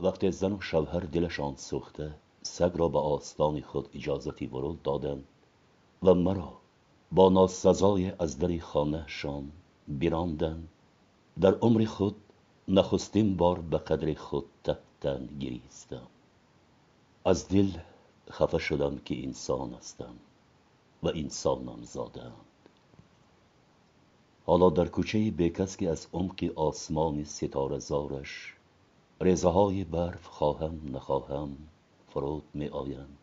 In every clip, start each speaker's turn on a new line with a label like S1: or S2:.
S1: وقتی زن و شوهر دلشان سوخته سگ را به آستان خود اجازتی ورود دادند و مرا با ناسزای از در خانهشان براندند. در عمر خود نخستین بار به قدر خود تحتن گریستم. از دل خفه شدم که انسان هستم و انسانم زادند حالا در کوچه بیکس که از عمق آسمان ستاره زارش ریزه های برف خواهم نخواهم فرود می آیند.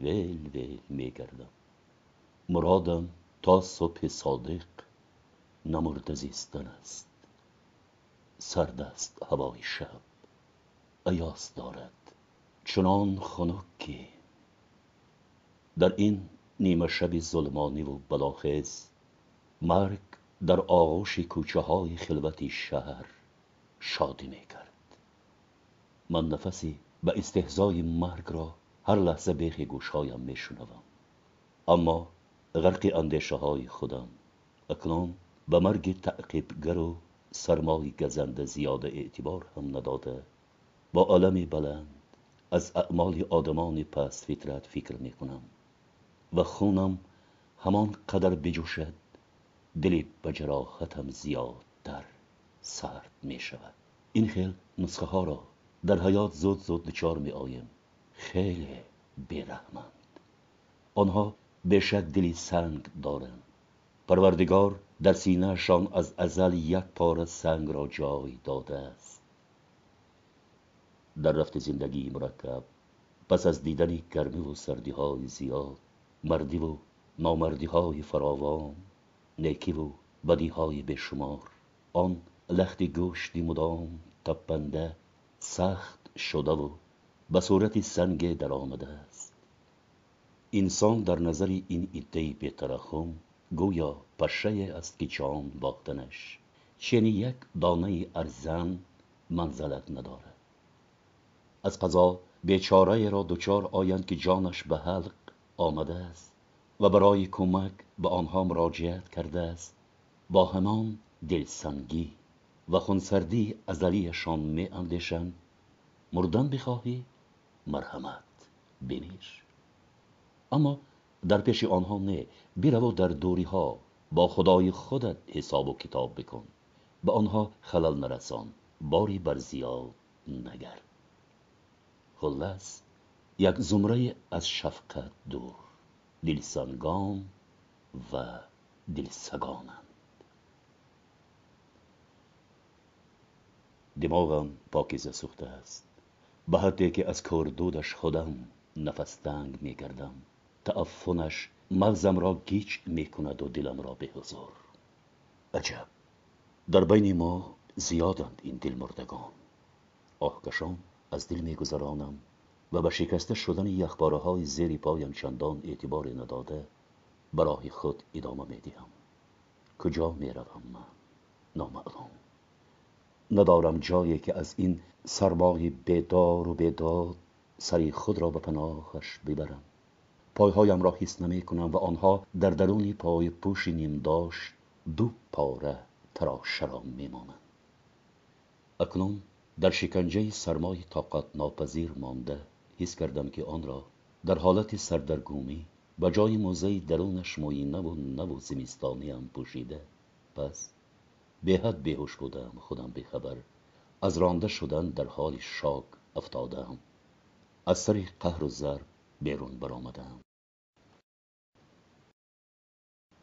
S1: ویل ویل می گردم. مرادم تا صبح صادق نمرده زیستن است. سرد است هوای شب ایاس دارد. چنان خنک که در این نیمه شب ظلمانی و بلاخیز مرگ در آغوش کوچه های خلوت شهر شادی می کرد. من نفسی به استهزای مرگ را هر لحظه بیخ گوشهایم می شنوم اما غرق اندیشه های خودم اکنون به مرگ تعقیبگر و سرمای گزنده زیاده اعتبار هم نداده با عالمی بلند از اعمال آدمان پس فطرت فکر می کنم و خونم همان قدر بجوشد دلی به جراحتم زیادتر سرد می شود این خیل نسخه ها را در حیات زود زود دچار می آیم. خیلی بیرحمند. آنها بشک دلی سنگ دارند. پروردگار در سینهشان از ازل یک پاره سنگ را جای داده است. در رفت زندگی مرکب پس از دیدن گرمی و سردی های زیاد مردی و نامردی های فراوان نیکی و بدی های بشمار آن لخت گوشتی مدام تپنده سخت شده و به صورت سنگ در آمده است. انسان در نظر این عده بیترخم گویا پشه است که چان باختنش. چنین یک دانه ارزن منزلت ندارد از قضا بیچاره را دچار آیند که جانش به حلق آمده است و برای کمک به آنها مراجعت کرده است. با همان دلسنگی و خونسردی ازلیشان می اندیشند مردن بخواهی مرحمت بمیر اما در پیش آنها نه برو و در دوری ها با خدای خودت حساب و کتاب بکن. به آنها خلل نرسان باری بر زیاد نگرد خلاص یک زمره از شفقت دور دلسنگان و دلسگانند دماغم پاکیزه سوخته است. به حدی که از دودش خودم نفس تنگ می کردم تعفنش مغزم را گیج می کند و دلم را به حضور. عجب. در بین ما زیادند این دل مردگان آهکشان از دل می گذرانم و به شکسته شدن یخباره های زیر پایم چندان اعتبار نداده برای خود ادامه می دیم کجا می روم من؟ نامعلوم. ندارم جایی که از این سرمای بیدار و بیداد سری خود را به پناهش ببرم. پایهایم را حس نمی کنم و آنها در درون پای پوش نیم داشت دو پاره تراشرام می مانند. اکنون در شکنجه سرمای طاقت ناپذیر مانده حس کردم که آن را در حالت سردرگمی به جای موزه درونش موینه و نو زمستانی پوشیده. پس беҳад беҳуш будаам худам бехабар. аз ронда шудан дар ҳоли шок афтодаам аз сари қаҳру зарб берун баромадаам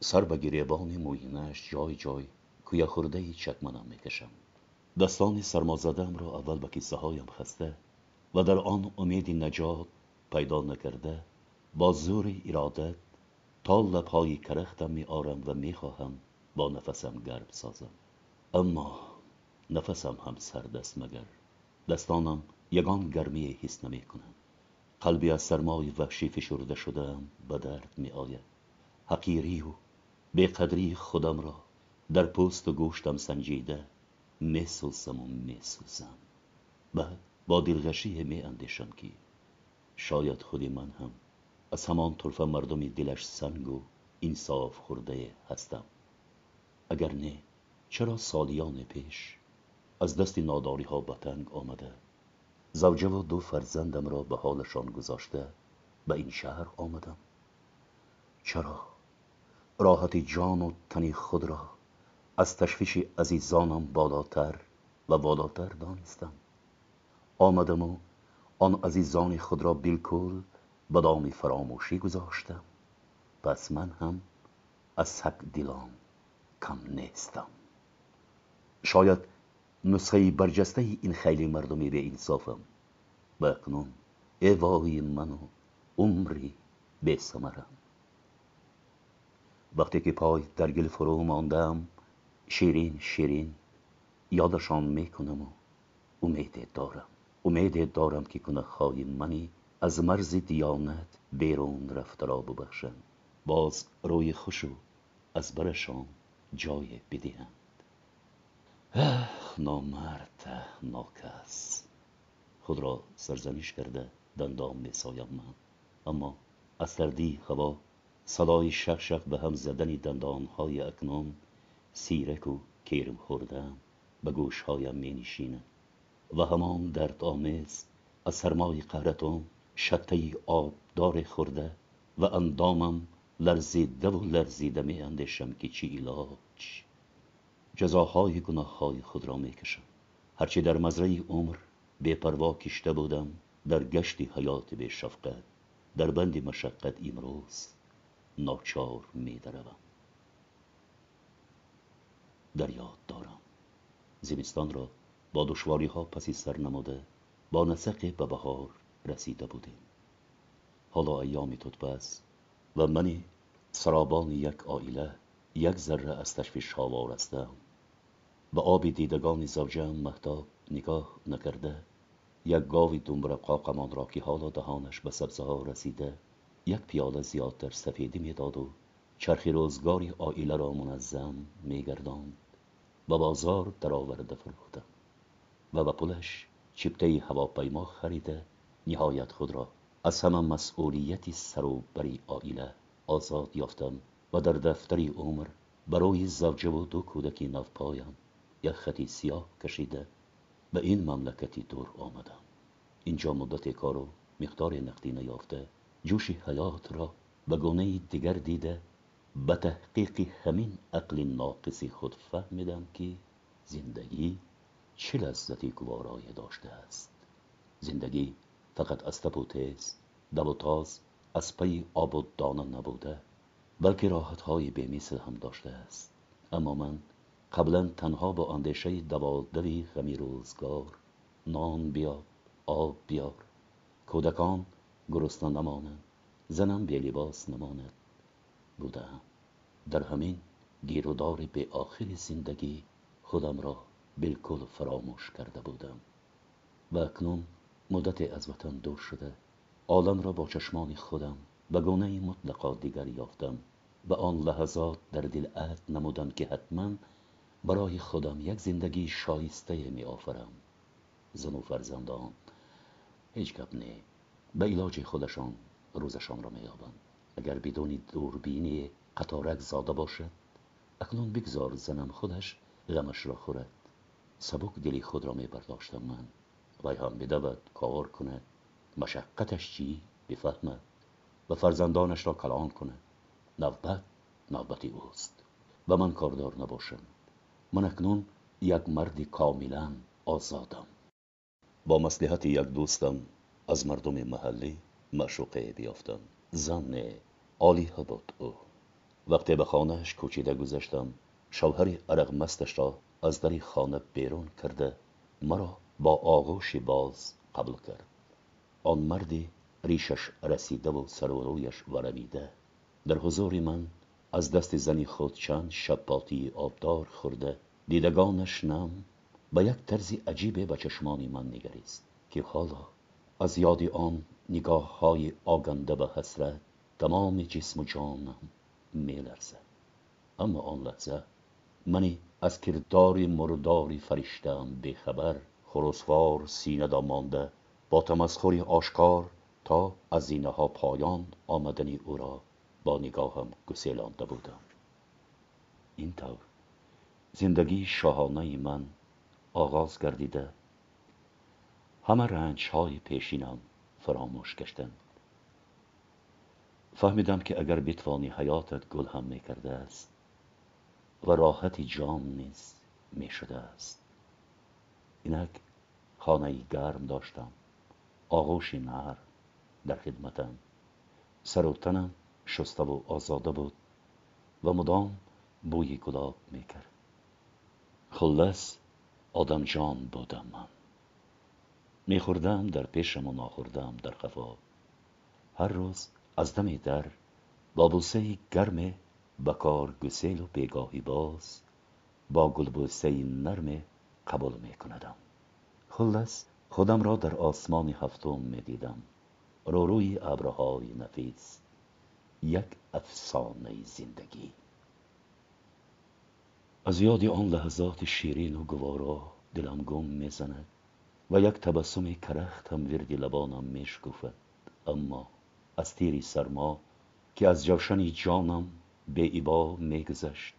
S1: сар ба гиребони мӯйинааш ҷой ҷой кӯяхӯрдаи чакманам мекашам. дастони сармозадаамро аввал ба киссаҳоям хаста ва дар он умеди наҷот пайдо накарда бо зӯри иродат то лабҳои карахтам меорам ва мехоҳам бо нафасам гарм созам. اما نفسم هم سرد است مگر. دستانم یگان گرمی حس نمی کنم. قلبی از سرمای وحشی فشرده شدم به درد می آید. حقیری و بیقدری خودم را در پوست و گوشتم سنجیده می سوزم و می سوزم. بعد با دلغشی می اندیشم که شاید خودی من هم از همان طرف مردمی دلش سنگ و انصاف خورده هستم. اگر نه چرا سالیان پیش از دست ناداری ها به تنگ آمده؟ زوجه و دو فرزندم را به حالشان گذاشته به این شهر آمدم. چرا؟ راحت جان و تنی خود را از تشویش عزیزانم بالاتر و بالاتر دانستم. آمدم و آن عزیزان خود را بالکل به دام فراموشی گذاشتم. پس من هم از حق دلان کم نیستم. شاید نسخه برجسته این خیلی مردمی به انصافم. و اکنون ای من و عمری به سمرم وقتی که پای در گل فرو ماندم شیرین شیرین یادشان می‌کنم و امید دارم. امید دارم که های منی از مرز دیانت بیرون رفته را ببخشند. باز روی خوشو از برشان جای اخ نامرد ناکس خود را سرزنش کرده دندان میسایم من اما از تردی هوا صدای شق شق به هم زدن دندانهای اکنون سیرک و کرم خوردم به گوشهایم می نشینه و همان درد آمیز از سرمای قهرتون شته آبدار خورده و اندامم لرزیده و لرزیده می اندیشم که چی علاج جزاهای گناه های خود را می کشم هرچی در مزرعه عمر بے پروا کشته بودم در گشت حیات به شفقت در بند مشقت امروز ناچار می دروم در یاد دارم. زمستان را با دشواری ها پسی سر نموده با نسق به بهار رسیده بودیم. حالا ایامی پس و منی سرابان یک آیله یک ذره از تشویش ها وارستم. به آب دیدگان زوجم محتاب نگاه نکرده یک گاوی دنبر قاقمان را که حالا دهانش به سبزه ها رسیده یک پیاله زیادتر سفیدی می‌داد و چرخی روزگاری آیله را منظم میگرداند. به بازار درآورده فروختم و به پولش چپته هواپیما خریده نهایت خود را از همه مسئولیتی سروبری آیله آزاد یافتم و در دفتری عمر برای زوجه و دو کودکی نوپایم یک خطی سیاه کشیده به این مملکتی دور آمدم اینجا مدت کار و مقدار نقدی نیافته جوش حیات را به گونه دیگر دیده به تحقیق همین عقل ناقصی خود فهمیدم که زندگی چه لذتی گوارای داشته است. زندگی فقط از تب و تیز دب و تاز از پی آب و دانه نبوده بلکه راحتهای بیمیسل هم داشته است. اما من قبلا تنها با اندیشه دوادلی غمی روزگار نان بیار آب بیار. کودکان گرسنه نمانند زنم بی لباس نماند بودم در همین گیرودار به آخر زندگی خودم را بالکل فراموش کرده بودم. و اکنون مدت از وطن دور شده عالم را با چشمان خودم به گونه مطلقا دیگر یافتم. و آن لحظات در دل عهد نمودم که حتما برای خودم یک زندگی شایسته می آفرم زن و فرزندان هیچ گپ نه. به علاج خودشان روزشان را مییابند اگر بدون دوربینی قطارک زاده باشد اکنون بگذار زنم خودش غمش را خورد. سبک دلی خود را می برداشتم من. وی هم بدود کار کند. مشقتش چی؟ بفهمد. و فرزندانش را کلان کند. نوبت نوبتی اوست. و من کاردار نباشم. من اکنون یک مرد کاملا آزادم. با مصلحت یک دوستم از مردم محلی مشوقه بیافتم. زن عالی بود او. وقتی به خانهش کوچیده گذشتم شوهر عرق مستش را از دری خانه بیرون کرده مرا با آغوشی باز قبل کرد. آن مردی ریشش رسیده و سر و رویش ورمیده. در حضور من از دست زنی خود چند شباتی آبدار خورده. دیدگانش نم به یک طرز عجیبه به چشمان من نگریست که حالا از یاد آن نگاه های آگنده به حسرت تمام جسم و جانم میلرزد اما آن لحظه منی از کردار مرداری فرشتم بخبر خرسوار سینه مانده با تمسخری آشکار تا از زینه ها پایان آمدنی او را با نگاهم گسیلانده بودم. طور زندگی شاهانه من آغاز گردیده. همه رنج های پیشینم فراموش گشتند. فهمیدم که اگر بتوانی حیاتت گل هم می‌کرده است و راحتی جان نیز می‌شده است. اینک خانه گرم داشتم. آغوشی نر در خدمتم. سر و شسته و آزاده بود و مدام بوی گلاب می‌کرد. خلص آدم جان بودم من. میخوردم در پیشم و ناخوردم در خفا هر روز از دم در با بوسه گرم بکار گسیل و بیگاهی باز با گلبوسه نرم قبول میکندم. خلص خودم را در آسمان هفتم می‌دیدم. روروی ابرهای نفیس یک افسانه زندگی. از یاد آن لحظات شیرین و گوارا دلم گم می‌زند و یک تبسم کرخت هم وردی لبانم میشکفد. اما از تیری سرما که از جوشن جانم به ایبا میگذشت.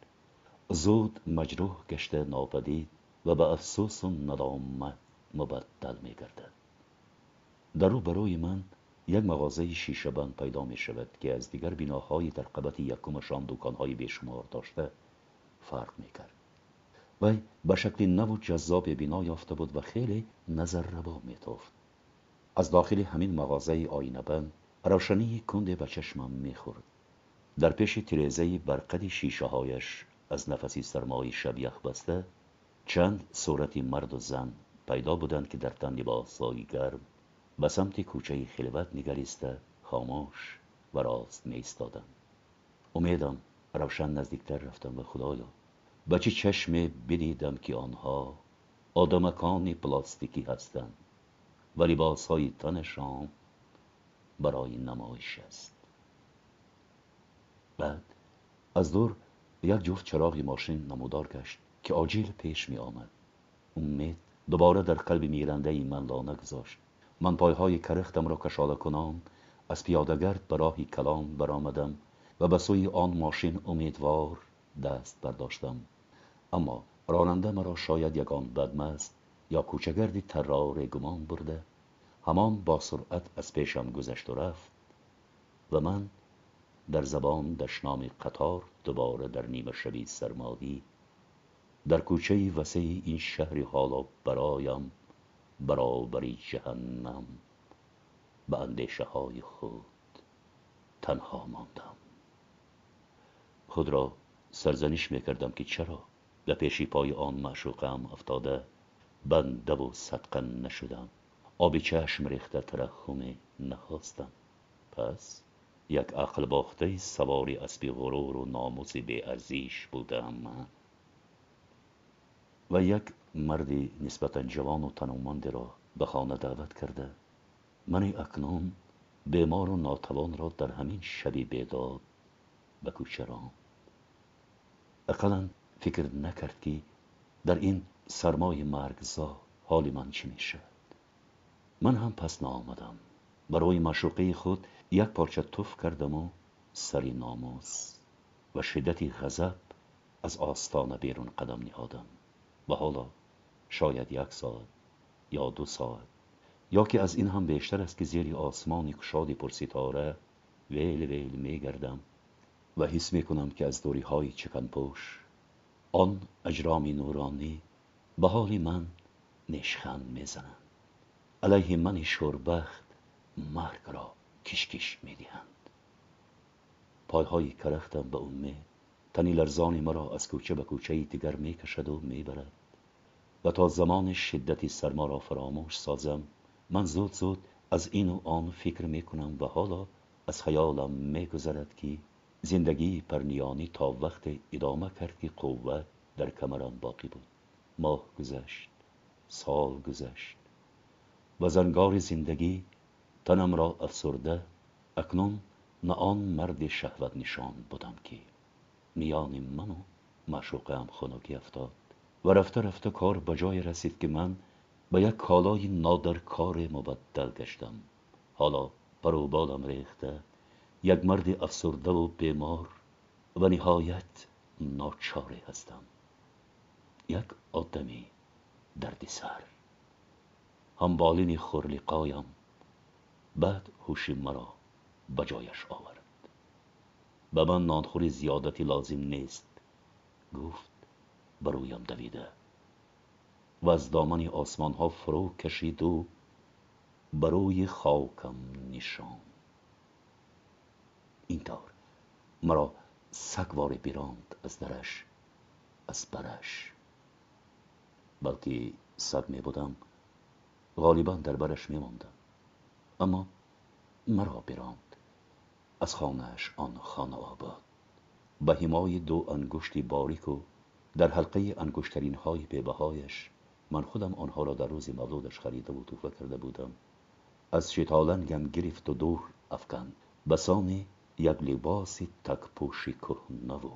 S1: زود مجروح گشته ناپدید و به افسوس و ندامت مبدل میگردد. در بروی من یک مغازه شیشه بند پیدا می شود که از دیگر بیناهای در قبط یکمشان دکانهای بیشمار داشته فرق می کرد وی به شکل نو و جذاب بینا یافته بود و خیلی نظر ربا می از داخل همین مغازه آینه بند روشنی کند به چشمم می خورد. در پیش تیرزه برقد شیشه هایش از نفسی سرمایی شب یخ بسته چند صورتی مرد و زن پیدا بودند که در تن لباسهایی گرم به سمت کوچه خلوت نگریسته خاموش و راست می امیدم روشن نزدیکتر رفتم و خدایا. به چه چشم بدیدم که آنها آدمکان پلاستیکی هستند و لباس های تنشان برای نمایش است. بعد از دور یک جفت چراغ ماشین نمودار گشت که آجیل پیش می آمد امید دوباره در قلب میرنده ای من لانه گذاشت. من پایهای کرختم را کشاله کنان از پیادهگرد به راهی کلان برآمدم و به سوی آن ماشین امیدوار دست برداشتم. اما راننده مرا شاید یگان بدمست یا کوچگردی ترار گمان برده. همان با سرعت از پیشم گذشت و رفت و من در زبان دشنام قطار دوباره در نیمه شبی سرمادی در کوچه وسیع این شهری حالا برایم برابری جهنم. به اندیشه های خود تنها ماندم. خود را سرزنش می‌کردم که چرا به پیشی پای آن معشوقم افتاده بنده و صدقه نشدم. آبی چشم ریخته ترخمی نخواستم. پس یک عقل باخته سواری اسبی غرور و ناموسی بی ارزیش بودم. و یک مردی نسبتا جوان و تنومندی را به خانه دعوت کرده. من اکنون بیمار و ناتوان را در همین شبی بیداد به کوچه اقلا فکر نکرد که در این سرمای مرگزا حال من چی میشه من هم پس نآمدم برای مشوقه خود یک پارچه توف کردم و سری ناموس و شدتی غضب از آستانه بیرون قدم نهادم. و حالا شاید یک ساعت یا دو ساعت. یا که از این هم بیشتر است که زیر آسمانی کشادی پرستاره ویل ویل میگردم و حس می‌کنم که از دوری های چکن پوش آن اجرام نورانی به حال من نشخند می‌زنند. علیه من شوربخت مرگ را کشکش می‌دهند. پایهای کرختم به امید تنی لرزانی مرا از کوچه به کوچه دیگر می‌کشد و می‌برد و تا زمان شدتی سرما را فراموش سازم من زود زود از این و آن فکر می‌کنم و حالا از خیالم میگذرد که زندگی پرنیانی تا وقت ادامه کرد که قوت در کمرم باقی بود. ماه گذشت سال گذشت. و زنگار زندگی تنم را افسرده اکنون نه آن مرد شهوت نشان بودم که میان من و معشوقم خنکی افتاد. و رفته رفته کار به جای رسید که من به یک کالای نادر کار مبدل گشتم. حالا برو بالم ریخته یک مرد افسرده و بیمار و نهایت ناچاره هستم. یک آدمی دردی سر. هم خورلیقایم. بعد هوشی مرا به جایش آورد. به من نانخوری زیادتی لازم نیست. گفت برویم دویده. و از دامن آسمان ها فرو کشید و بروی خاکم نشان. اینطور مرا سگوار بیراند از درش از برش. بلکه سگ می بودم غالبا در برش می ماندم. اما مرا براند از خانهش آن خانه آباد. به همای دو انگشتی باریک و در حلقه انگشترین های بهایش من خودم آنها را در روز مولودش خریده و توفه کرده بودم. از شتالنگم گرفت و دور افکند. بسان یک لباس تک پوشی کهنه و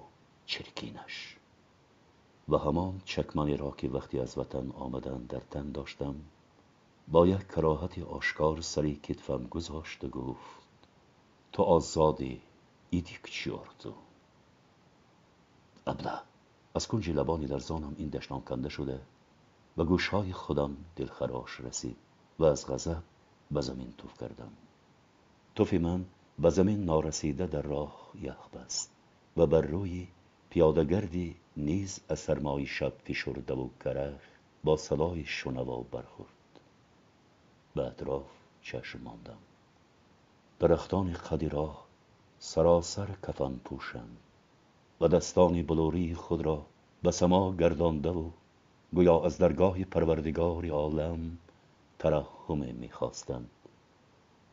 S1: چرکینش. و همان چکمانی را که وقتی از وطن آمدن در تن داشتم با یک کراهت آشکار سری کتفم گذاشت و گفت تو آزادی ایدی کچیارتو ابله از کنج لبانی در زانم این دشنام کنده شده و گوشهای خودم دلخراش رسید و از غضب به زمین توف کردم. توف من به زمین نارسیده در راه یخ بست و بر روی پیادگردی نیز از سرمای شب فشرده و کرخ با صدای شنوا برخورد. به اطراف چشم ماندم. درختان قدی راه سراسر کفن پوشند و دستان بلوری خود را به سما گردانده و گویا از درگاه پروردگار عالم ترحم می‌خواستند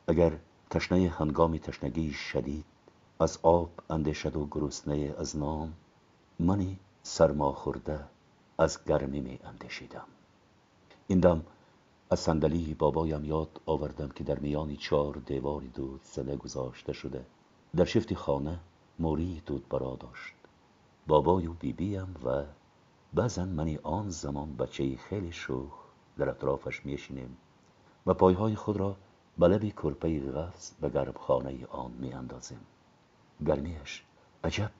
S1: اگر تشنه هنگام تشنگی شدید از آب اندیشد و گرسنه از نام منی سرما خورده از گرمی می اندیشیدم. این دم از صندلی بابایم یاد آوردم که در میان چهار دیواری دود زده گذاشته شده. در شفت خانه موری دود برا داشت. بابای و بیبیم و بعضا منی آن زمان بچه خیلی شوخ در اطرافش میشینیم و پایهای خود را به لب کرپه به گرم خانه آن میاندازیم. گرمیش عجب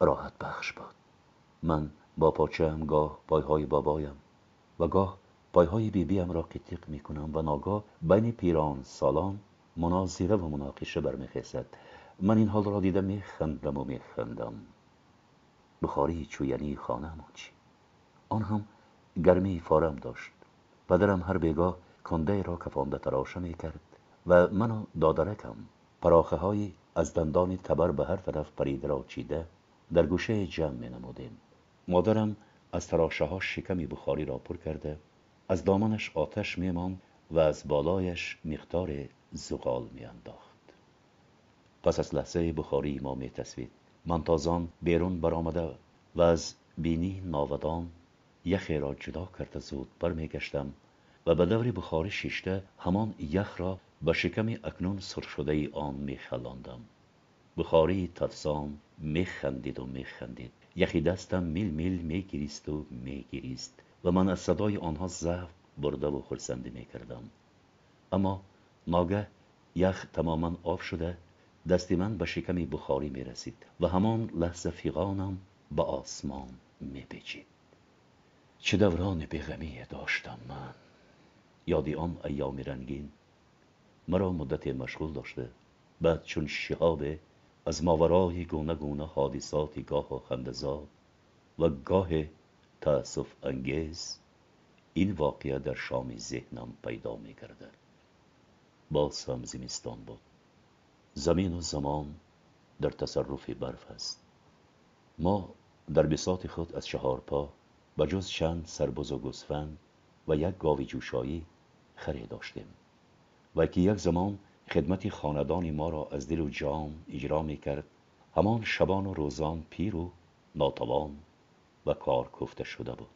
S1: راحت بخش بود. من با پاچه گاه پایهای بابایم و گاه پایهای بیبیم را قطیق می‌کنم و ناگاه بین پیران سالان مناظره و مناقشه برمیخیزد. من این حال را دیده میخندم و میخندم بخاری چوینی خانه چی؟ آن هم گرمی فارم داشت. پدرم هر بیگاه کنده را کفانده تراشه می کرد و منو دادرکم پراخه های از دندان تبر به هر طرف پریده را چیده در گوشه جمع می نمودیم. مادرم از تراشه ها شکمی بخاری را پر کرده از دامنش آتش می و از بالایش مقدار زغال می انداخت پس از لحظه بخاری ما می تصوید من تازان بیرون برآمده و از بینی ناودان یخی را جدا کرده زود برمیگشتم و به دور بخاری شیشته همان یخ را به شکم اکنون سرخ شده آن میخلاندم. بخاری تفسان میخندید و میخندید. یخی دستم میل میل میگریست و میگریست. و من از صدای آنها ضعف برده و خرسندی می‌کردم. اما ناگه یخ تماما آب شده دستی من به شکم بخاری می‌رسید و همان لحظه فیغانم به آسمان میپیچید. چه دوران بیغمی داشتم من. یادی آن ایام رنگین مرا مدت مشغول داشته بعد چون شهاب از ماورای گونه گونه حادثاتی گاه و خندزاد و گاه تأسف انگیز این واقعه در شام ذهنم پیدا می گردد باز هم زمستان بود. زمین و زمان در تصرف برف است. ما در بساط خود از چهار پا و جز چند سربز و گسفند و یک گاوی جوشایی خری داشتیم و که یک زمان خدمت خاندان ما را از دل و جام اجرا می کرد همان شبان و روزان پیر و ناتوان و کار کفته شده بود.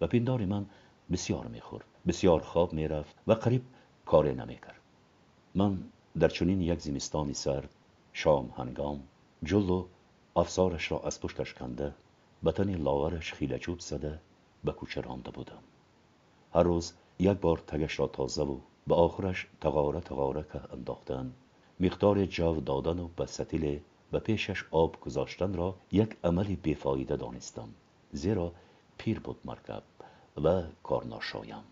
S1: و پیندار من بسیار می‌خورد بسیار خواب می‌رفت و قریب کاری نمی‌کرد. من در چنین یک زمستانی سرد شام هنگام جلو افسارش را از پشتش کنده بطن لاغرش خیله چوب زده به کوچه رانده بودم. هر روز یک بار تگش را تازه و به آخرش تقاره تقاره که انداختن مقدار جو دادن و به ستیل و پیشش آب گذاشتن را یک عملی بیفایده دانستم زیرا پیر بود مرکب و کار ناشایم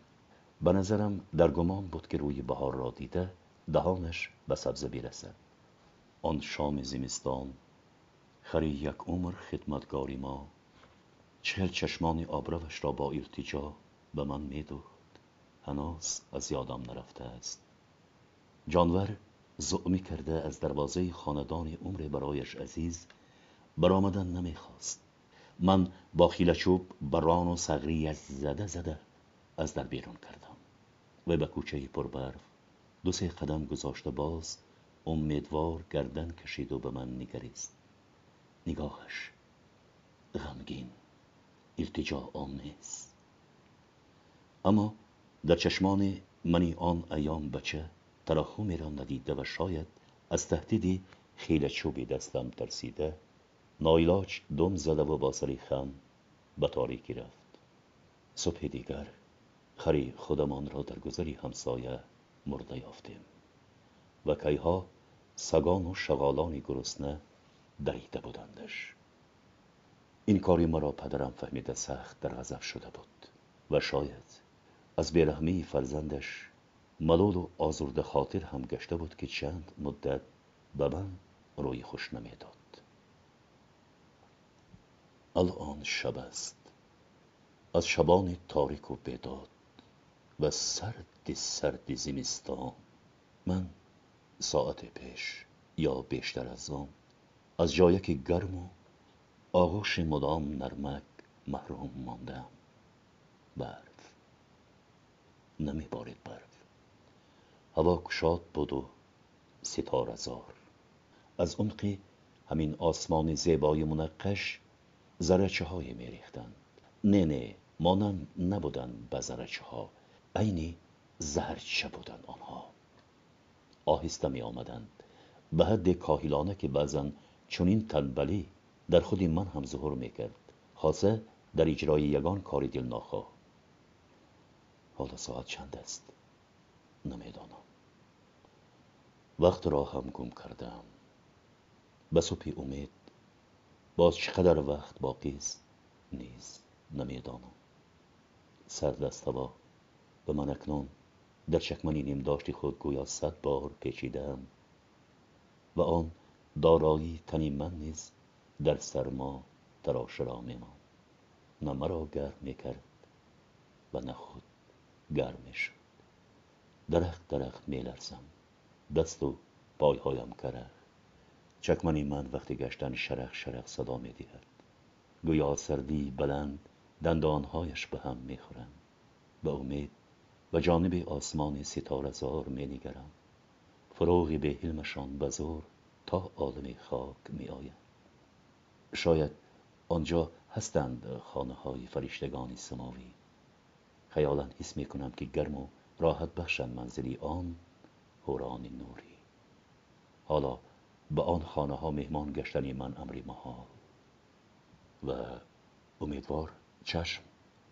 S1: به نظرم در گمان بود که روی بهار را دیده دهانش به سبزه بیرسد آن شام زمستان خری یک عمر خدمتگاری ما چهل چشمان آبروش را با التجا به من میدوخت هنوز از یادم نرفته است. جانور زعمی کرده از دروازه خاندان عمر برایش عزیز برآمدن نمی‌خواست. من با خیله چوب بران و سغری از زده زده از در بیرون کردم و به کوچه پربرف دو سه قدم گذاشته باز امیدوار گردن کشید و به من نگریست. نگاهش غمگین التجا آمیز. اما در چشمان منی آن ایام بچه ترحمی را ندیده و شاید از تهدیدی خیلی چوبی دستم ترسیده نایلاج دم زده و با سری خم به تاریکی رفت. صبح دیگر خری خودمان را در گذری همسایه مرده یافتیم و کیها سگان و شغالانی گرسنه دریده بودندش. این کاری مرا پدرم فهمیده سخت در غضب شده بود و شاید از بیرحمی فرزندش ملول و آزرده خاطر هم گشته بود که چند مدت به من روی خوش نمی‌داد. الان شب است. از شبان تاریک و بیداد و سرد سرد زمستان. من ساعت پیش یا بیشتر از آن از جایک گرم و آغوش مدام نرمک محروم ماندم. برف نمی بارید برف هوا کشاد بود و ستاره زار. از عمق همین آسمان زیبای منقش زرچه های می ریختند. نه نه مانند نبودند به زرچه ها عینی زهرچه بودند آنها. آهسته می آمدند. به حد کاهلانه که بعضا چنین تنبلی در خود من هم ظهور می کرد. خاصه در اجرای یگان کار دل ناخواه حالا ساعت چند است؟ نمی‌دانم. وقت را هم گم کردم. به صبح امید باز چقدر وقت باقی است؟ نیز نمی‌دانم. سرد است هوا به من اکنون در چکمنی نیم داشتی خود گویا صد بار پیچیدم. و آن دارایی تنی من نیز در سرما تراش را میمان نه مرا گرم می‌کرد و نه خود گرم می‌شد. درخت درخت میلرزم. دست و پایهایم کره. چکمنی من وقتی گشتن شرخ شرخ صدا می دهد گویا سردی بلند دندانهایش به هم می خورند. به امید و جانب آسمان ستاره زار می نگرم فروغی به حلمشان بزور تا عالم خاک می آیند. شاید آنجا هستند خانه های فرشتگان سماوی. خیالا حس می کنم که گرم و راحت بخشند منزلی آن هوران نوری. حالا به آن خانه ها مهمان گشتنی من امری محال. و امیدوار چشم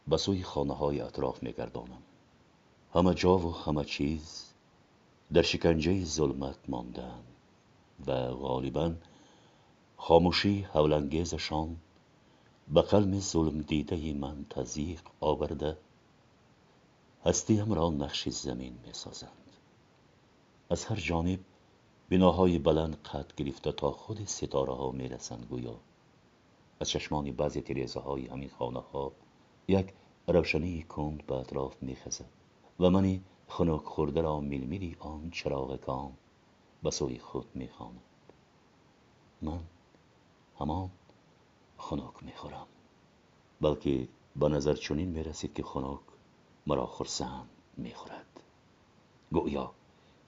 S1: به سوی خانه های اطراف میگردانم همه جا و همه چیز در شکنجه ظلمت ماندن و غالبا خاموشی هولانگیزشان به قلم ظلم دیده من تزیق آورده هستیم را نقش زمین می سازند از هر جانب بناهای بلند قد گرفته تا خود ستاره ها می رسند گویا از چشمان بعضی تیریزه های همین خانه ها یک روشنی کند به اطراف می خزد و منی خنک خورده را میل آن چراغکان به سوی خود می خاند. من همان خنک می خورم بلکه به نظر چنین می رسید که خنک مرا خرسند می خورد گویا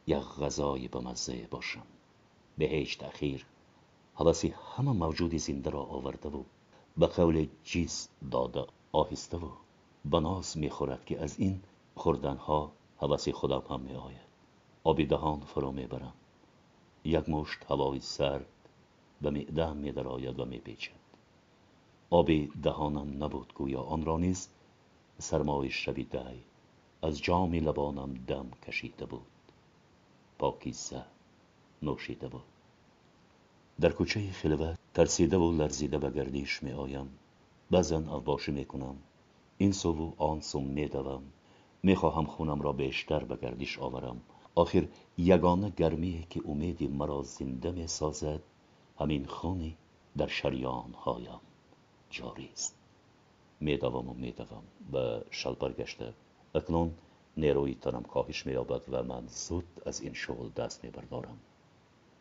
S1: یک غذای به مزه باشم. به هیچ تأخیر حوثی همه موجود زنده را آورده و به قول جیز داده آهسته و بناس می‌خورد که از این خوردنها حوثی خودم هم می آید آبی دهان فرو می‌برم. یک مشت هوای سرد به معدم می درآید و می پیچد آبی دهانم نبود گویا آن را نیز سرمای دی از جام لبانم دم کشیده بود. پاکیزه نوشیده بود. در کوچه خلوت ترسیده و لرزیده به گردیش می آیم. بعضا اوباشی می کنم. این سو و آن سو می دوم. می‌خواهم خونم را بیشتر به گردش آورم. آخر یگانه گرمی که امیدی مرا زنده می سازد همین خونی در شریان هایم جاری است. میدوم و میدوم به شلپر گشته. اکنون نیروی تنم کاهش مییابد و من زود از این شغل دست میبردارم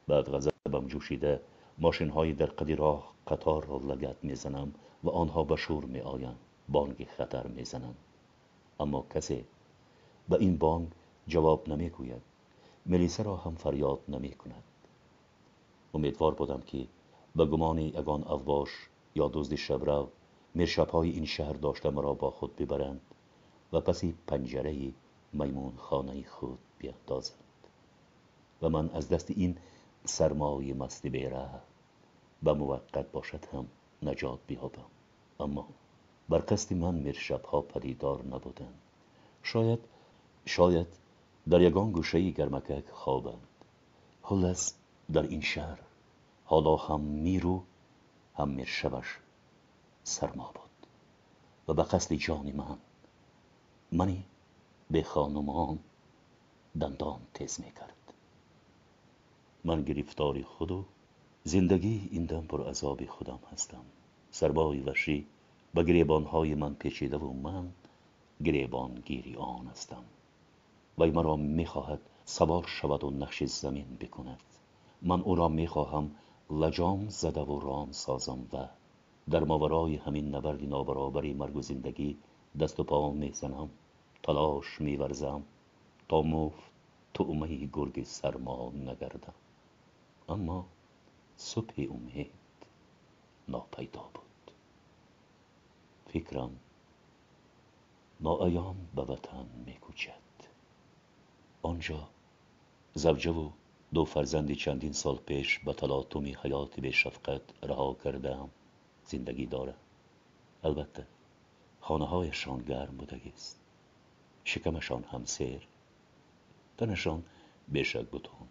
S1: بعد غضبم جوشیده ماشین های در قدی راه قطار را لگت می‌زنم و آنها به شور میآیند بانگ خطر می‌زنند اما کسی به این بانگ جواب نمی‌گوید ملیسه را هم فریاد نمی کند امیدوار بودم که به گمان یگان اوباش یا دزد شبرو های این شهر داشته مرا با خود ببرند و پسی پنجره میمون خانه خود بیاندازند. و من از دست این سرمای مستی بیره به موقت باشد هم نجات بیابم. اما بر قصد من مرشبها پدیدار نبودند شاید شاید در یگان گوشه گرمکک خوابند. خلاص در این شهر حالا هم میرو هم میرشبش سرما بود. و به قصد جان من منی به خانمان دندان تیز می‌کرد. من گرفتاری خود و زندگی این دم پر عذاب خودم هستم. سربای وشی به گریبانهای من پیچیده و من گریبان گیری آن هستم. وی مرا می‌خواهد سوار شود و نقش زمین بکند. من او را می‌خواهم لجام زده و رام سازم و در ماورای همین نبرد نابرابری مرگ و زندگی دست و پا می‌زنم. تلاش میورزم. تا مفت تعمه گرگ سرما نگردم. اما صبح امید ناپیدا بود. فکرم ناایان به وطن میکوچد. آنجا زوجه و دو فرزندی چندین سال پیش به تلاطمی حیاتی به رها کردم زندگی داره البته خانه هایشان گرم بودگی است. شکمشان هم سیر. تنشان بیشک بتون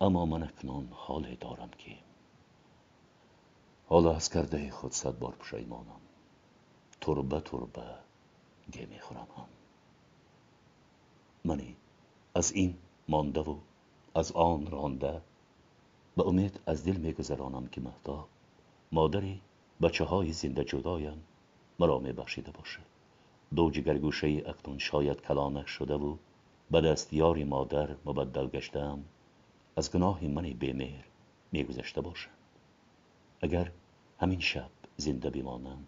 S1: اما من اکنون حالی دارم که حالا از کرده خود صد بار پشیمانم تربه تربه گه می‌خورم هم. منی از این مانده و از آن رانده به امید از دل میگذرانم که مهتاب مادری بچه های زنده جدایم مرا میبخشیده باشه. دو جگرگوشه اکنون شاید کلانه شده و به دست یاری مادر مبدل گشتم از گناه من بیمیر میگذشته باشم. اگر همین شب زنده بمانم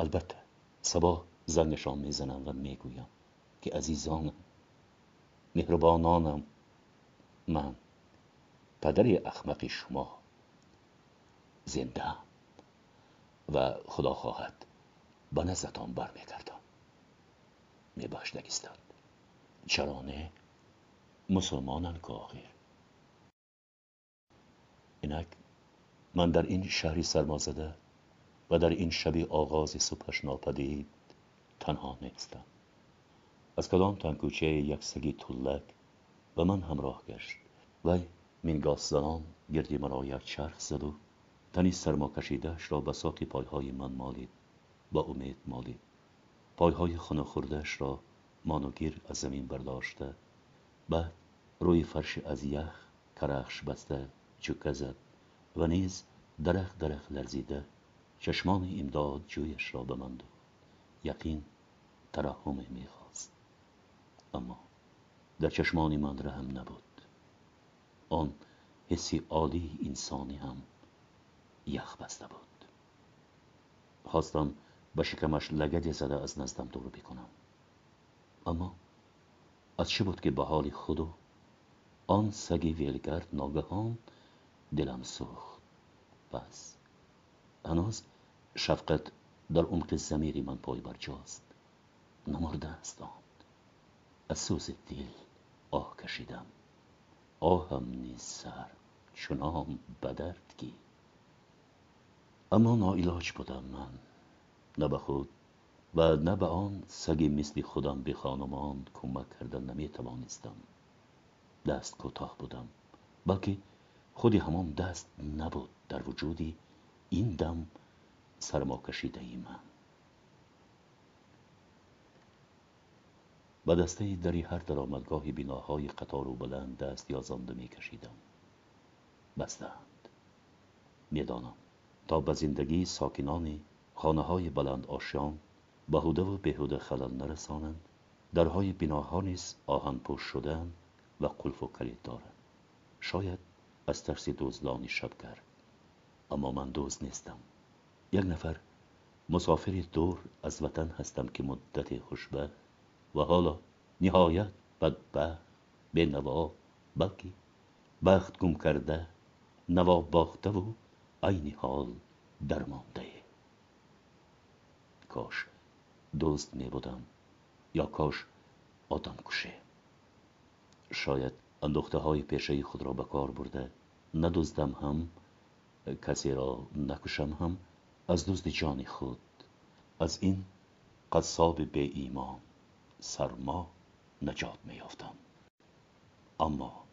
S1: البته صبح زنگشان می‌زنم و می‌گویم که عزیزانم مهربانانم من پدر اخمق شما زنده و خدا خواهد به نزدان بر میگردم میباش نگیستند. چرانه مسلمانن که آخر. اینک من در این شهری سرمازده و در این شبی آغاز صبحش ناپدید تنها نیستم. از کدام تنکوچه یک سگی طولک و من همراه گشت. وی مینگاس زنان گردی مرا یک چرخ زد و تنی سرما کشیدهش را به ساق پایهای من مالید با امید مالید. پایهای خوردهش را مانوگیر از زمین برداشته. بعد روی فرش از یخ کرخش بسته چکه زد و نیز درخ درخ لرزیده. چشمان امداد جویش را به من یقین ترحم می‌خواست. اما در چشمان من رحم نبود. آن حسی عالی انسانی هم یخ بسته بود. خواستم شکمش لگدی زده از نزدم دور بکنم. اما از چه بود که به حال خود آن سگی ویلگرد ناگهان دلم سوخت؟ پس هنوز شفقت در عمق زمیری من پای برجاست نمرده است آن. از سوز دل آه کشیدم. آهم نیز سر چنان بدرد کی اما ناعلاج بودم من. نه به خود و نه به آن سگی مثل خودم به خانمان کمک کردن نمی توانستم دست کوتاه بودم بلکه خودی همان دست نبود. در وجودی این دم سرما کشیده ای من. و دسته دری هر درآمدگاه بیناهای قطار و بلند دست یازانده می کشیدم بستند. می‌دانم تا به زندگی ساکنان خانه های بلند آشیان بهوده و بهوده خلل نرسانند. درهای بیناها نیز آهن پوش شدن و قلف و کلید دارند. شاید از ترس دزدان شبگر اما من دزد نیستم. یک نفر مسافر دور از وطن هستم که مدت خوشبه و حالا نهایت بدبخت به نوا بلکه بخت گم کرده نوا باخته و عین حال درمانده. کاش دزد می بودم یا کاش آدم کشه. شاید اندوخته های پیشه خود را به کار برده ندزدم هم کسی را نکشم هم از دزد جان خود. از این قصاب به ایمان سرما نجات میافتم اما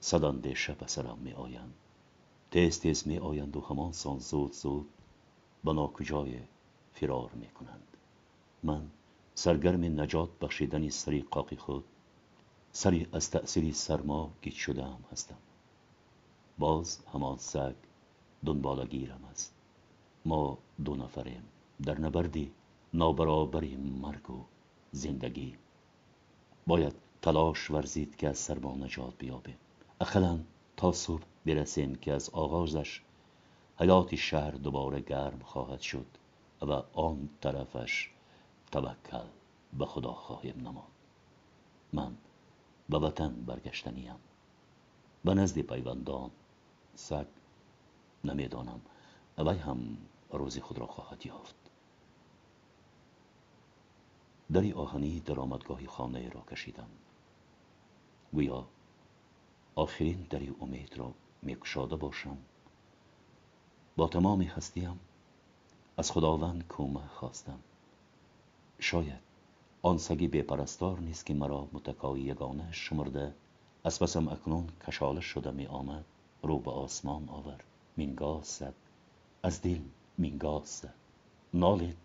S1: صد اندیشه به سرم می آیند تیز تیز می آیند و همان سان زود زود به ناکجای فرار می کنند من سرگرم نجات بخشیدن سری قاقی خود سری از تأثیر سرما گیت شده هم هستم. باز همان سگ دنبالگیرم است. ما دو نفریم. در نبردی نابرابری مرگ و زندگی. باید تلاش ورزید که از سرما نجات بیابیم. اقلا تا صبح برسیم که از آغازش حیات شهر دوباره گرم خواهد شد و آن طرفش توکل به خدا خواهیم نماد من به وطن برگشتنیم. به نزد پیوندان سگ نمی‌دانم وی هم روزی خود را خواهد یافت. دری آهنی در آمدگاه خانه را کشیدم. گویا آخرین دری امید را میکشاده باشم. با تمام هستیم. از خداوند کومه خواستم. شاید آن سگی بپرستار نیست که مرا متکای یگانه شمرده. از پسم اکنون کشالش شده می آمد. رو به آسمان آور مینگاه زد. از دل مینگاه زد. نالید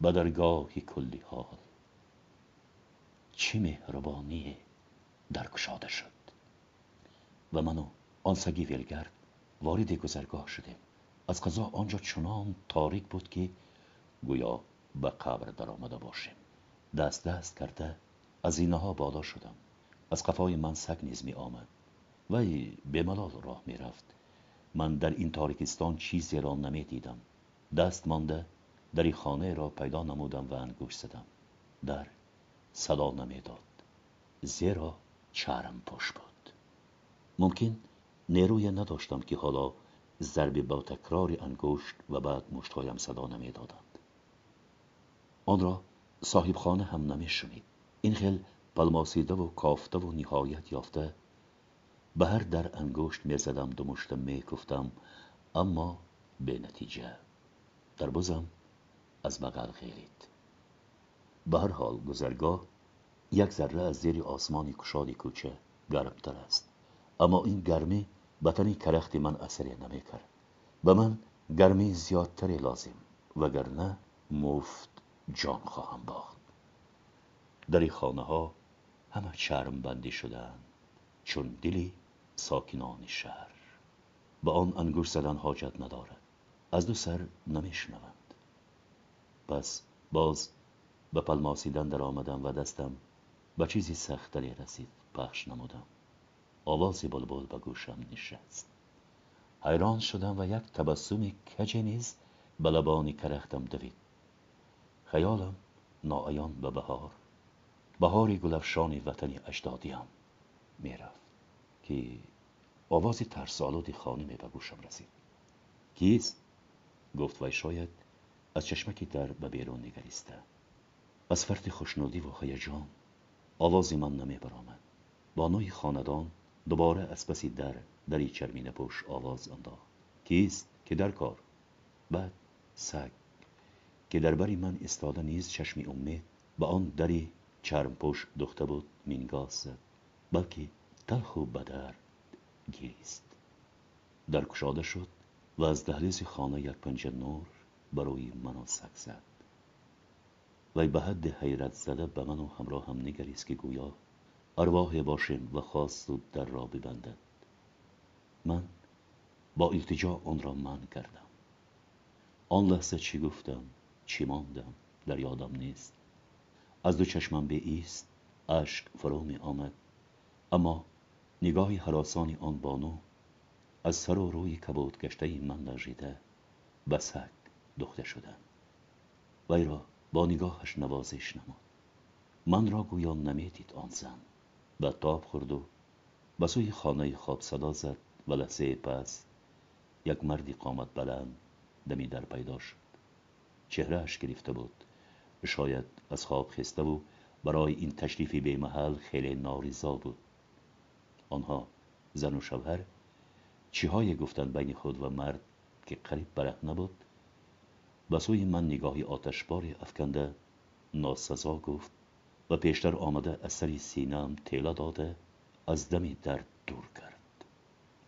S1: به درگاهی کلی حال. چه مهربانی درگشاده شد. و منو آن سگی ولگرد وارد گذرگاه شدیم. از قضا آنجا چنان تاریک بود که گویا به قبر در آمده باشیم. دست دست کرده از اینها بالا شدم. از قفای من سگ نیز می آمد. وی به ملال راه می رفت. من در این تاریکستان چیزی را نمی دیدم دست مانده در خانه را پیدا نمودم و انگوش زدم. در صدا نمی‌داد. زیرا چرم پوش بود. ممکن نیروی نداشتم که حالا ضربه با تکرار انگشت و بعد مشتهایم صدا نمی‌دادند. آن را صاحب خانه هم نمیشنید این خیل پلماسیده و کافته و نهایت یافته. به هر در انگشت می‌زدم دو مشتم میکفتم اما به نتیجه. در بزم از بغل خیلید به هر حال گذرگاه یک ذره از زیر آسمانی کشادی کوچه گرمتر است. اما این گرمی به تنی کرخت من اثری نمی‌کرد به من گرمی زیادتری لازم وگرنه مفت جان خواهم باخت. در خانه ها همه چرم بندی شدند چون دلی ساکنان شهر. به آن انگوش زدن حاجت ندارد از دو سر نمیشنوند پس باز به پلماسیدن در آمدم و دستم به چیزی سختری رسید پخش نمودم. آواز بلبل به گوشم نشست. حیران شدم و یک تبسم کجی نیز به لبان کرختم دوید. خیالم ناعیان به بهار بهاری گلفشان وطن اجدادیم می‌رفت که آواز ترسالود خانمی به گوشم رسید. کیست؟ گفت وی شاید از چشمکی در به بیرون نگریسته. از فرط خوشنودی و هیجان آوازی من نمی برآمد. بانوی خاندان دوباره از پسی در دری چرمینه پوش آواز انداخت کیست که در کار؟ بعد سگ. که در بری من استاده نیز چشمی امید به آن دری چرم پوش دخته بود مینگاه زد. بلکه تلخ و بدر گریست در کشاده شد و از دهلیز خانه یک پنجه نور بروی منو سگ زد. وی به حد حیرت زده به من همراه هم نگریست که گویا ارواح باشیم و خواست زود در را ببندد من با التجا آن را من کردم. آن لحظه چی گفتم چی ماندم در یادم نیست. از دو چشمم به ایست اشک فرو می آمد. اما نگاه حراسانی آن بانو از سر و روی کبود گشته من لرزیده به سگ دخته شدن وی را با نگاهش نوازش نمود. من را گویا نمی‌دید آن زن. به تاب خورد و به سوی خانه خواب صدا زد و لحظه پس یک مردی قامت بلند دمی در پیدا شد. چهرهش گرفته بود. شاید از خواب خسته و برای این تشریفی به محل خیلی ناریزا بود. آنها زن و شوهر چیهای گفتند بین خود و مرد که قریب بره نبود به سوی من نگاهی آتشباری افکنده ناسزا گفت و پیشتر آمده سینم تیله داده از دمی درد دور کرد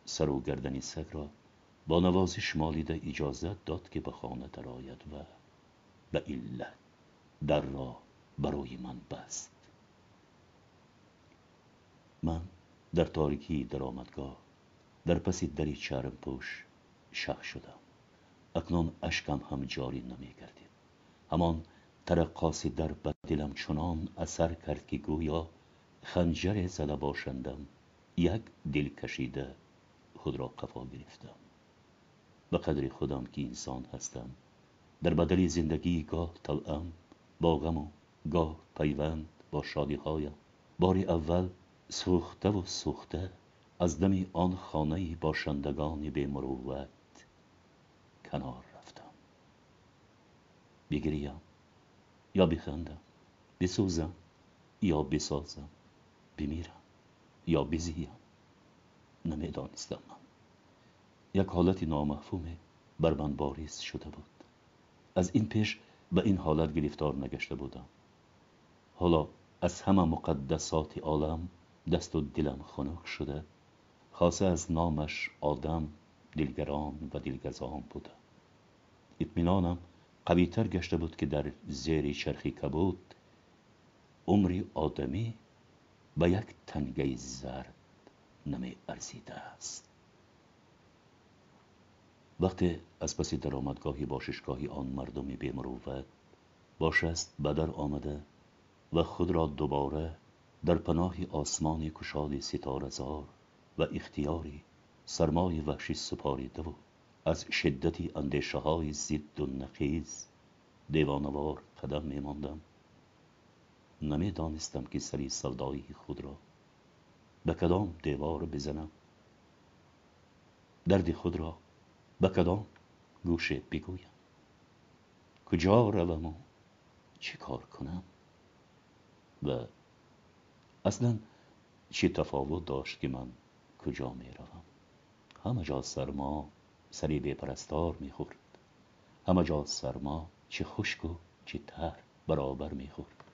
S1: سر و گردنی سگ را با نوازش مالیده اجازت داد که به خانه درآید و به علت در را برای من بست. من در تاریکی در آمدگاه در پس دری چرم پوش شخ شدم. اکنون اشکم هم جاری نمی کردید همان ترقاسی در بدلم چنان اثر کرد که گویا خنجر زده باشندم یک دل کشیده خود را قفا گرفتم. به قدر خودم که انسان هستم در بدل زندگی گاه طلعم با غم و گاه پیوند با شادی هایم بار اول سوخته و سوخته از دمی آن خانه باشندگان به مروت کنار رفتم. بگریم. یا بخندم بسوزم یا بسازم بمیرم یا بزیم. نمی‌دانستم. من یک حالت نامفهومه بر من باریز شده بود. از این پیش به این حالت گرفتار نگشته بودم. حالا از همه مقدسات عالم دست و دلم خنک شده خاصه از نامش آدم دلگران و دلگزان بوده. اطمینانم قویتر گشته بود که در زیر چرخی کبود عمری آدمی به یک تنگه زرد نمی ارزیده است. وقتی از پس درآمدگاهی باششگاهی آن مردم بمروت باشست بدر آمده و خود را دوباره در پناه آسمان کشاد ستاره زار و اختیاری سرمای وحشی سپاریده و از شدتی اندیشه های زد و نقیز دیوانوار قدم می ماندم نمی دانستم که سری سودایی خود را به کدام دیوار بزنم. درد خود را به کدام گوشه بگویم. کجا روم و چی کار کنم؟ و اصلا چه تفاوت داشت که من کجا می روم همه جا سرما به پرستار می خورد. همه جا سرما چه خشک و چه تر برابر می خورد.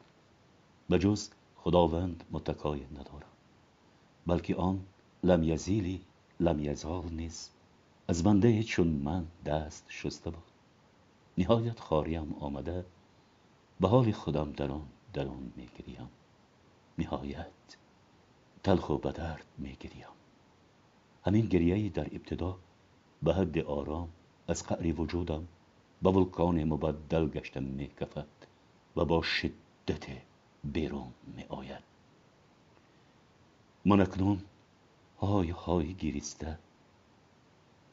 S1: به جز خداوند متکای ندارم بلکه آن لم یزیلی لم یزال نیز. از بنده چون من دست شسته بود نهایت خاریم آمده به حال خودم درون درون می گریم. نهایت تلخ و بدرد می گریم. همین گریه در ابتدا به حد آرام از قعر وجودم به ولکان مبدل گشتم می کفد و با شدت بیرون می آید من اکنون های های گیریسته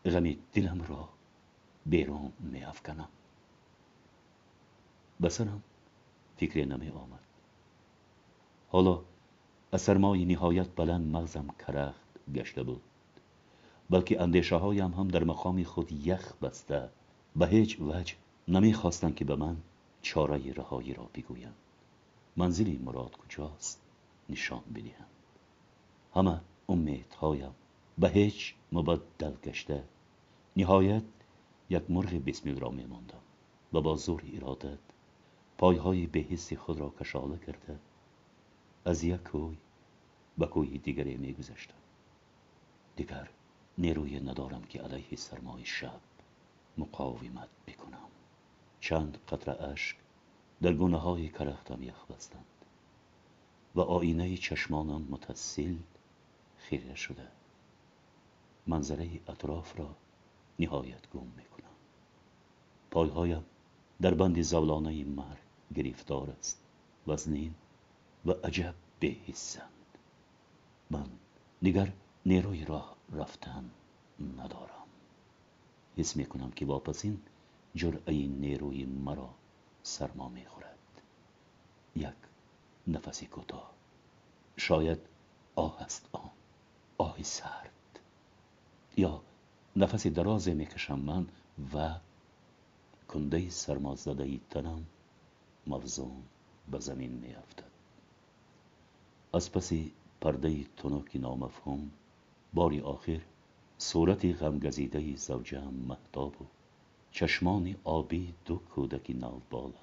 S1: غم دلم را بیرون می افکنم به سرم فکری نمی آمد حالا از سرمای نهایت بلند مغزم کرخت گشته بود. بلکه اندیشه هایم هم در مقام خود یخ بسته به هیچ وجه نمی خواستند که به من چاره رهایی را بگویند. منزلی مراد کجاست؟ نشان بدهند. همه امیدهایم به هیچ مبدل گشته. نهایت یک مرغ بسمیل را میماندم و با زور ارادت پایهای به حس خود را کشاله کرده از یک کوی به کوی دیگری میگذشتم. دیگر نیروی ندارم که علیه سرمای شب مقاومت بکنم. چند قطره اشک در گونه های کرختم یخ بستند و آینه چشمانم متصل خیره شده. منظره اطراف را نهایت گم می‌کنم. پایهایم در بندی زولانه مرگ گرفتار است. وزنین و عجب بهیسند من دیگر نیروی راه رفتن ندارم. حس می‌کنم که واپسین جرعه نیروی مرا سرما می‌خورد. یک نفسی کوتاه. شاید آه است آن آهی سرد. یا نفسی درازی می‌کشم من و کنده سرمازده تنم مفزون به زمین میافتد. از پسی پرده تنکی نامفهوم باری آخر صورتی غمگزیده زوجم محتاب و چشمانی آبی دو کودکی نو بالا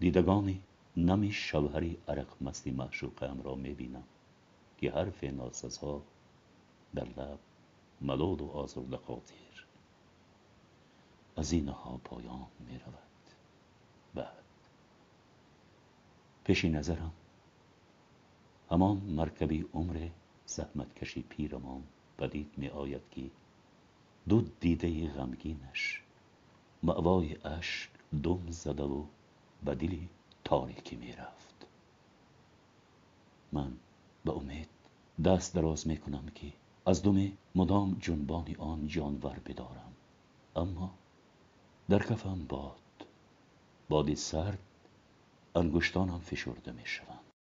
S1: دیدگانی نمی شوهری عرق مستی معشوقم را می‌بینم که حرف ناسزها در لب ملول و آزرده خاطر. از اینها پایان می رود. بعد. پیش نظرم. همان مرکبی عمر زحمتکشی پیرمان پدید می آید که دو دیده غمگینش معوای اشک دم زده و به دلی تاریکی می رفت من به امید دست دراز می کنم که از دم مدام جنبان آن جانور بدارم. اما در کفم باد بادی سرد انگشتانم فشرده می شوند